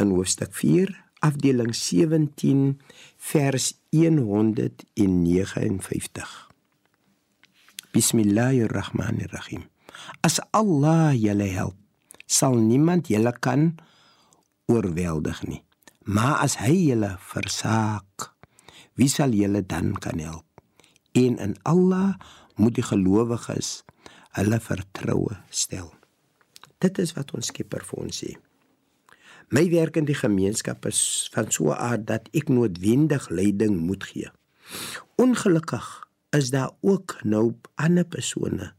in hoofstuk 4, afdeling 17, vers 159. Bismillahirrahmanirrahim. As Allah julle help, sal niemand julle kan oorweldig nie. Maar as hy julle versaak, wie sal julle dan kan help? En in Allah moet die gelowiges hulle vertroue stel. Dit is wat ons Skepper vir ons sê. My werk in die gemeenskap is van so 'n aard dat ek noodwendig leiding moet gee. Ongelukkig is daar ook nou ander persone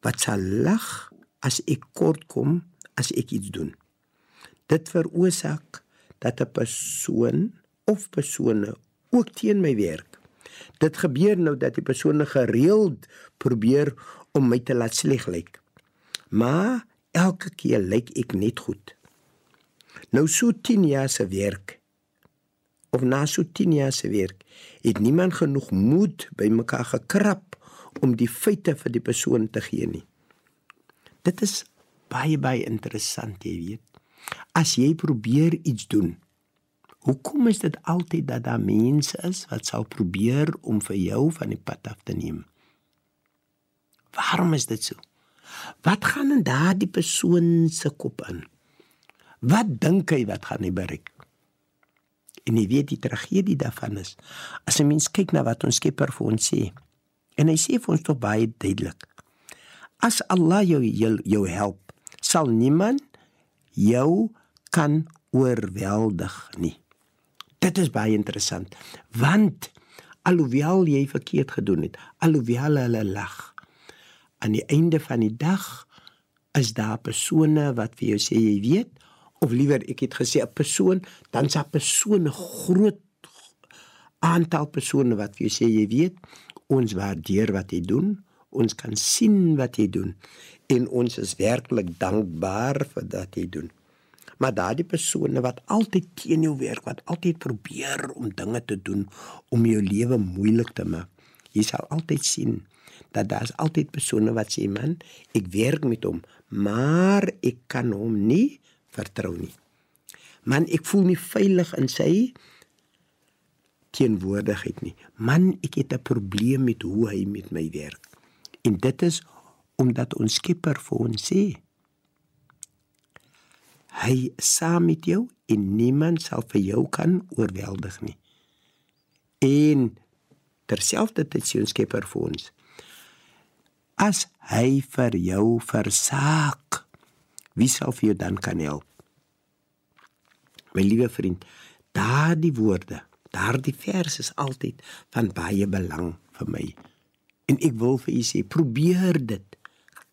wat sal lag as ek kort kom as ek iets doen. Dit veroorsaak dat 'n persoon of persone ook teen my werk. Dit gebeur nou dat die persone gereeld probeer om my te laat sleg lyk. Maar elke keer lyk ek net goed. Nou so 10 jaar se werk of na so 10 jaar se werk het niemand genoeg moed by mekaar gekrap om die feite vir die persoon te gee nie. Dit is baie baie interessant, jy weet. As jy probeer iets doen, hoekom is dit altyd dat daar mense is wat sal probeer om vir jou van die pad af te neem? Waarom is dit so? Wat gaan in daardie persoon se kop in? Wat dink hy wat gaan hy bereik? En jy weet die tragedie daarvan is as 'n mens kyk na wat ons Skepper vir ons sê. En hy sê vir ons tog baie duidelik. As Allah jou jou, jou help, sal niemand jou kan oorweldig nie. Dit is baie interessant want alhoewel jy verkeerd gedoen het, alhoewel hulle lag, aan die einde van die dag is daar persone wat vir jou sê jy weet of liewer ek het gesê 'n persoon, dan s'a persone groot aantal persone wat vir jou sê jy weet ons waardeer wat jy doen, ons kan sien wat jy doen en ons is werklik dankbaar vir dat jy doen. Maar daardie persone wat altyd teen jou werk, wat altyd probeer om dinge te doen om jou lewe moeilik te maak. Jy sal altyd sien dat daar's altyd persone wat sê man, ek werk met hom, maar ek kan hom nie vertrou nie. Man, ek voel nie veilig in sy teenwoordigheid nie. Man, ek het 'n probleem met hoe hy met my werk. En dit is omdat ons Skepper vir ons sê hy saam met jou en niemand sal vir jou kan oorweldig nie. En terselfdertyd sê ons Skepper vir ons as hy vir jou versaak wie sal vir jou dan kan help? My liewe vriend daardie woorde daardie vers is altyd van baie belang vir my. En ek wil vir u sê probeer dit.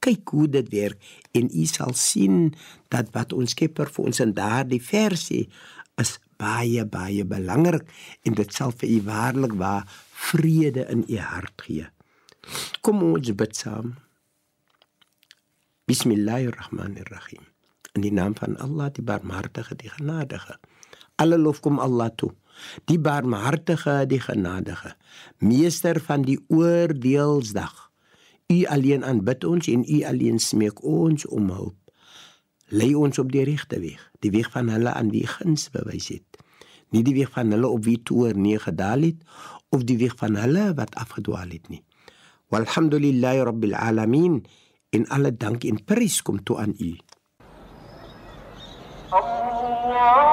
Kyk hoe dit werk en u sal sien dat wat ons Skepper vir ons in daardie vers sê is baie baie belangrik en dit sal vir u waarlik waar vrede in u hart gee. Kom ons bid saam. Bismillahirrahmanirrahim. In die naam van Allah, die Barmhartige, die Genadige. Alle lof kom Allah toe. Die Barmhartige, die Genadige, Meester van die oordeelsdag. U alleen aanbid ons en u alleen smeek ons om hulp. Lei ons op die regte weg, die weg van hulle aan wie guns bewys het. Nie die weg van hulle op wie toer nie gedaal het of die weg van hulle wat afgedwaal het nie. Walhamdulillahi rabbil alamin en alle dank en prys kom toe aan U. Allah